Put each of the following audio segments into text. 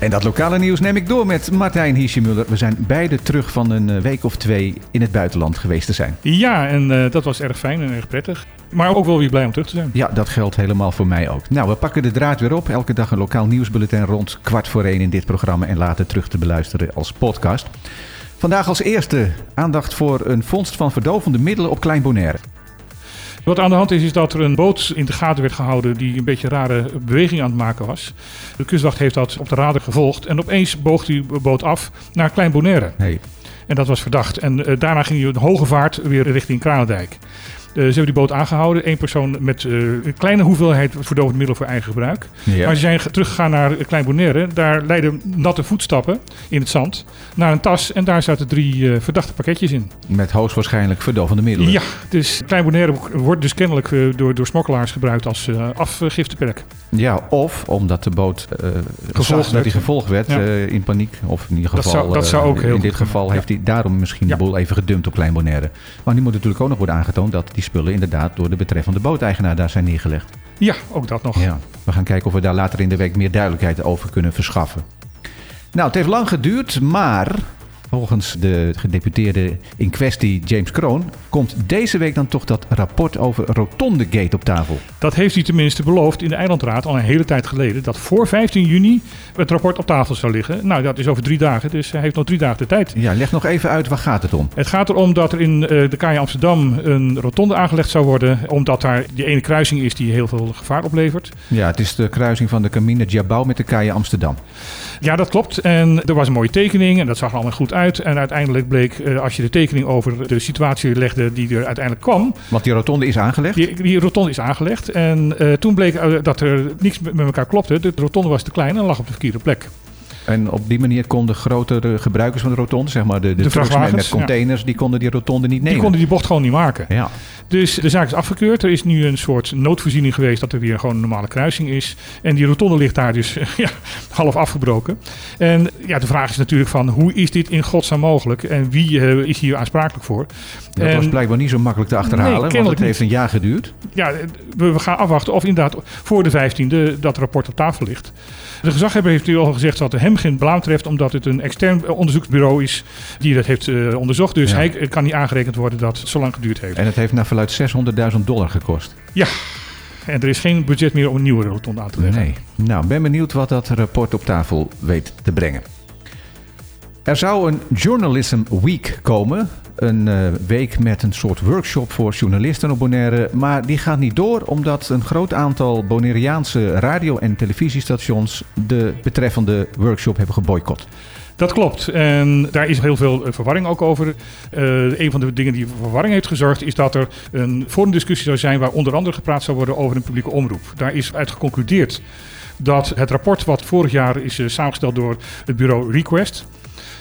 En dat lokale nieuws neem ik door met Martijn Hiesjemuller. We zijn beide terug van een eh, week of twee in het buitenland geweest te zijn. Ja, en uh, dat was erg fijn en erg prettig. Maar ook wel weer blij om terug te zijn. Ja, dat geldt helemaal voor mij ook. Nou, we pakken de draad weer op. Elke dag een lokaal nieuwsbulletin rond kwart voor één in dit programma. En later terug te beluisteren als podcast. Vandaag als eerste aandacht voor een vondst van verdovende middelen op Klein Bonaire. Wat aan de hand is, is dat er een boot in de gaten werd gehouden die een beetje rare beweging aan het maken was. De kustwacht heeft dat op de radar gevolgd en opeens boog die boot af naar Klein Bonaire. Nee. En dat was verdacht. En uh, daarna ging hij een hoge vaart weer richting Kranendijk. Uh, ze hebben die boot aangehouden. Eén persoon met uh, een kleine hoeveelheid verdovend middel voor eigen gebruik. Ja. Maar ze zijn teruggegaan naar Klein Bonaire. Daar leiden natte voetstappen in het zand naar een tas. En daar zaten drie verdachte pakketjes in. Met hoogstwaarschijnlijk verdovende middelen. Ja, dus Klein Bonaire wordt dus kennelijk door, door smokkelaars gebruikt als afgifteplek. Ja, of omdat de boot gevolgd dat hij gevolgd werd ja. in paniek. Of in ieder geval, dat zou, dat zou ook heel in dit geval ja. heeft hij daarom misschien de boel even gedumpt op Klein Bonaire. Maar nu moet natuurlijk ook nog worden aangetoond dat die spullen inderdaad door de betreffende booteigenaar daar zijn neergelegd. Ja, ook dat nog. Ja, we gaan kijken of we daar later in de week meer duidelijkheid over kunnen verschaffen. Nou, het heeft lang geduurd, maar volgens de gedeputeerde in kwestie James Kroon komt deze week dan toch dat rapport over Rotondegate op tafel. Dat heeft hij tenminste beloofd in de Eilandraad al een hele tijd geleden. Dat voor 15 juni het rapport op tafel zou liggen. Nou, dat is over drie dagen, dus hij heeft nog drie dagen de tijd. Ja, leg nog even uit, waar gaat het om? Het gaat erom dat er in uh, de Kaai Amsterdam een rotonde aangelegd zou worden. Omdat daar die ene kruising is die heel veel gevaar oplevert. Ja, het is de kruising van de Camine Jabau met de Kaai Amsterdam. Ja, dat klopt. En er was een mooie tekening en dat zag er allemaal goed uit. En uiteindelijk bleek, uh, als je de tekening over de situatie legde die er uiteindelijk kwam. Want die rotonde is aangelegd? Die, die rotonde is aangelegd. En uh, toen bleek uh, dat er niks met elkaar klopte. De rotonde was te klein en lag op de verkeerde plek. En op die manier konden grotere gebruikers van de rotonde, zeg maar de, de, de vrachtwagens met containers, ja. die konden die rotonde niet nemen. Die konden die bocht gewoon niet maken. Ja. Dus de zaak is afgekeurd. Er is nu een soort noodvoorziening geweest dat er weer gewoon een normale kruising is. En die rotonde ligt daar dus ja, half afgebroken. En ja, de vraag is natuurlijk van hoe is dit in godsnaam mogelijk? En wie uh, is hier aansprakelijk voor? Dat en, was blijkbaar niet zo makkelijk te achterhalen, nee, want het heeft een jaar geduurd. Ja, we, gaan afwachten of inderdaad voor de 15e dat rapport op tafel ligt. De gezaghebber heeft u al gezegd dat hem geen belang treft, omdat het een extern onderzoeksbureau is die dat heeft uh, onderzocht. Dus ja. hij kan niet aangerekend worden dat het zo lang geduurd heeft. En het heeft naar verluid 600.000 dollar gekost. Ja. En er is geen budget meer om een nieuwe rotonde aan te leggen. Nee. Nou, ben benieuwd wat dat rapport op tafel weet te brengen. Er zou een Journalism Week komen. Een uh, week met een soort workshop voor journalisten op Bonaire. Maar die gaat niet door omdat een groot aantal Bonaireaanse radio- en televisiestations de betreffende workshop hebben geboycott. Dat klopt. En daar is heel veel verwarring ook over. Uh, een van de dingen die verwarring heeft gezorgd, is dat er een forumdiscussie zou zijn waar onder andere gepraat zou worden over een publieke omroep. Daar is uit geconcludeerd dat het rapport wat vorig jaar is samengesteld door het bureau Request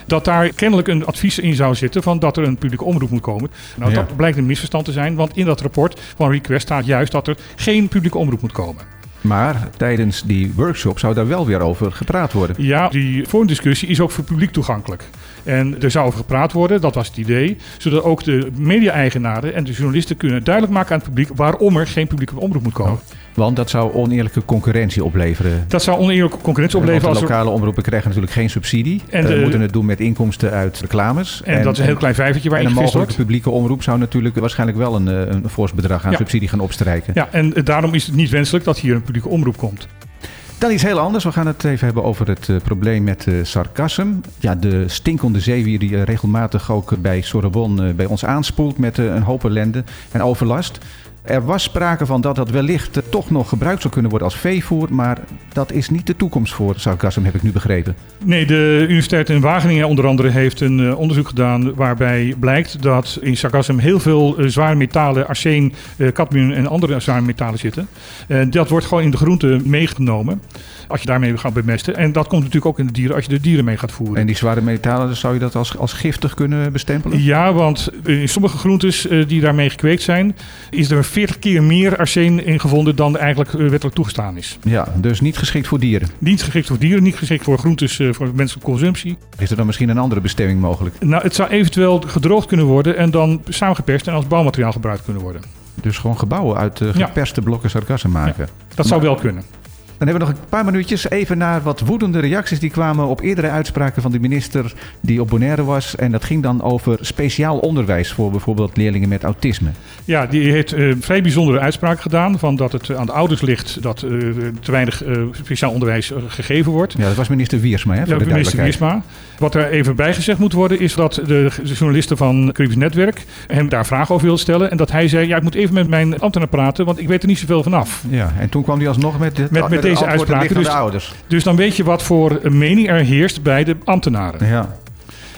dat daar kennelijk een advies in zou zitten van dat er een publieke omroep moet komen. Nou, ja. dat blijkt een misverstand te zijn, want in dat rapport van Request staat juist dat er geen publieke omroep moet komen. Maar tijdens die workshop zou daar wel weer over gepraat worden. Ja, die discussie is ook voor publiek toegankelijk. En er zou over gepraat worden, dat was het idee, zodat ook de media-eigenaren en de journalisten kunnen duidelijk maken aan het publiek waarom er geen publieke omroep moet komen. Oh. Want dat zou oneerlijke concurrentie opleveren. Dat zou oneerlijke concurrentie opleveren. Want de lokale omroepen krijgen natuurlijk geen subsidie. En de, uh, moeten het doen met inkomsten uit reclames. En, en dat is een heel klein vijvertje waar En een mogelijke wordt. publieke omroep zou natuurlijk waarschijnlijk wel een, een fors bedrag aan ja. subsidie gaan opstrijken. Ja, en daarom is het niet wenselijk dat hier een publieke omroep komt. Dan iets heel anders. We gaan het even hebben over het uh, probleem met uh. Ja, de stinkende zeewier die uh, regelmatig ook bij Sorbonne bij ons aanspoelt met een hoop ellende en overlast. Er was sprake van dat dat wellicht uh, toch nog gebruikt zou kunnen worden als veevoer, maar dat is niet de toekomst voor sargassum, heb ik nu begrepen. Nee, de Universiteit in Wageningen onder andere heeft een uh, onderzoek gedaan waarbij blijkt dat in sargassum heel veel uh, zware metalen, arsen, cadmium en andere zware metalen zitten. dat wordt gewoon in de groente meegenomen als je daarmee gaat bemesten. En dat komt natuurlijk ook in de dieren als je de dieren mee gaat voeren. En die zware metalen, zou je dat als, als giftig kunnen bestempelen? Ja, want in sommige groentes die daarmee gekweekt zijn, is er 40 keer meer arsen in gevonden dan eigenlijk wettelijk toegestaan is. Ja, dus niet geschikt voor dieren. Niet geschikt voor dieren, niet geschikt voor groentes uh, voor menselijke consumptie. Is er dan misschien een andere bestemming mogelijk? Nou, het zou eventueel gedroogd kunnen worden en dan samengeperst en als bouwmateriaal gebruikt kunnen worden. Dus gewoon gebouwen uit uh, geperste ja. blokken sargassen maken. Ja, dat zou wel kunnen. Dan hebben we nog een paar minuutjes even naar wat woedende reacties die kwamen op eerdere uitspraken van de minister die op Bonaire was. En dat ging dan over speciaal onderwijs voor bijvoorbeeld leerlingen met autisme. Ja, die heeft uh, vrij bijzondere uitspraak gedaan van dat het aan de ouders ligt dat uh, te weinig uh, speciaal onderwijs gegeven wordt. Ja, dat was minister Wiersma, hè? Ja, de minister Wiersma. Wat er even bij gezegd moet worden is dat de journalisten van Caribisch Netwerk hem daar vragen over wilden stellen. En dat hij zei, ja, ik moet even met mijn ambtenaar praten, want ik weet er niet zoveel vanaf. Ja, en toen kwam hij alsnog met, dit, met, met, met deze uitspraak. Dus, dus dan weet je wat voor mening er heerst bij de ambtenaren. Ja.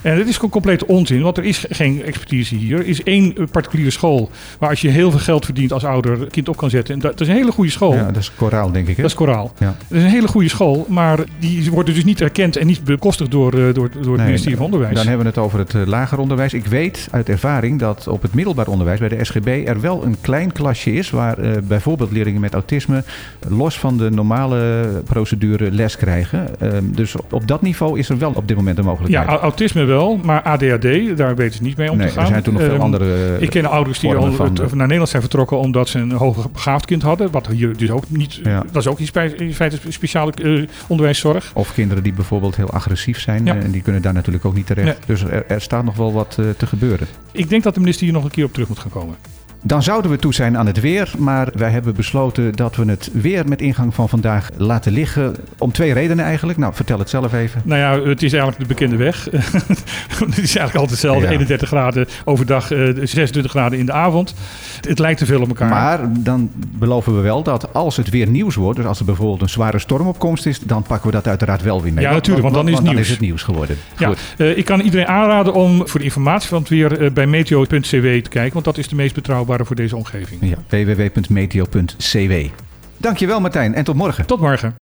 En dat is gewoon compleet onzin, want er is geen expertise hier. Er is één particuliere school waar als je heel veel geld verdient als ouder kind op kan zetten. En dat, is een hele goede school. Ja, dat is Koraal, denk ik. Hè? Dat is Koraal. Ja. Dat is een hele goede school, maar die wordt dus niet erkend en niet bekostigd door, door, door het nee, ministerie van Onderwijs. Dan hebben we het over het uh, lager onderwijs. Ik weet uit ervaring dat op het middelbaar onderwijs bij de SGB er wel een klein klasje is waar uh, bijvoorbeeld leerlingen met autisme los van de normale procedure les krijgen. Uh, dus op dat niveau is er wel op dit moment een mogelijkheid. Ja, autisme wel, maar ADHD daar weten ze niet mee om nee, te gaan. Er zijn toen nog veel um, andere. Ik ken ouders die al van, naar Nederland zijn vertrokken omdat ze een hoger begaafd kind hadden. Wat hier dus ook niet. Ja. Dat is ook in feite speciale uh, onderwijszorg. Of kinderen die bijvoorbeeld heel agressief zijn. Ja. En die kunnen daar natuurlijk ook niet terecht. Nee. Dus er, er, staat nog wel wat uh, te gebeuren. Ik denk dat de minister hier nog een keer op terug moet gaan komen. Dan zouden we toe zijn aan het weer, maar wij hebben besloten dat we het weer met ingang van vandaag laten liggen. Om twee redenen eigenlijk. Nou, vertel het zelf even. Nou ja, het is eigenlijk de bekende weg. het is eigenlijk altijd hetzelfde. Ja. 31 graden overdag, uh, 26 graden in de avond. Het lijkt te veel op elkaar. Maar dan beloven we wel dat als het weer nieuws wordt, dus als er bijvoorbeeld een zware stormopkomst is, dan pakken we dat uiteraard wel weer mee. Ja, natuurlijk, want, want, want dan, is, dan is het nieuws geworden. Ja, Goed. Uh, ik kan iedereen aanraden om voor de informatie van het weer uh, bij meteo.cw te kijken, want dat is de meest betrouwbare voor deze omgeving. Ja, www.meteo.cw. Dankjewel Martijn en tot morgen. Tot morgen.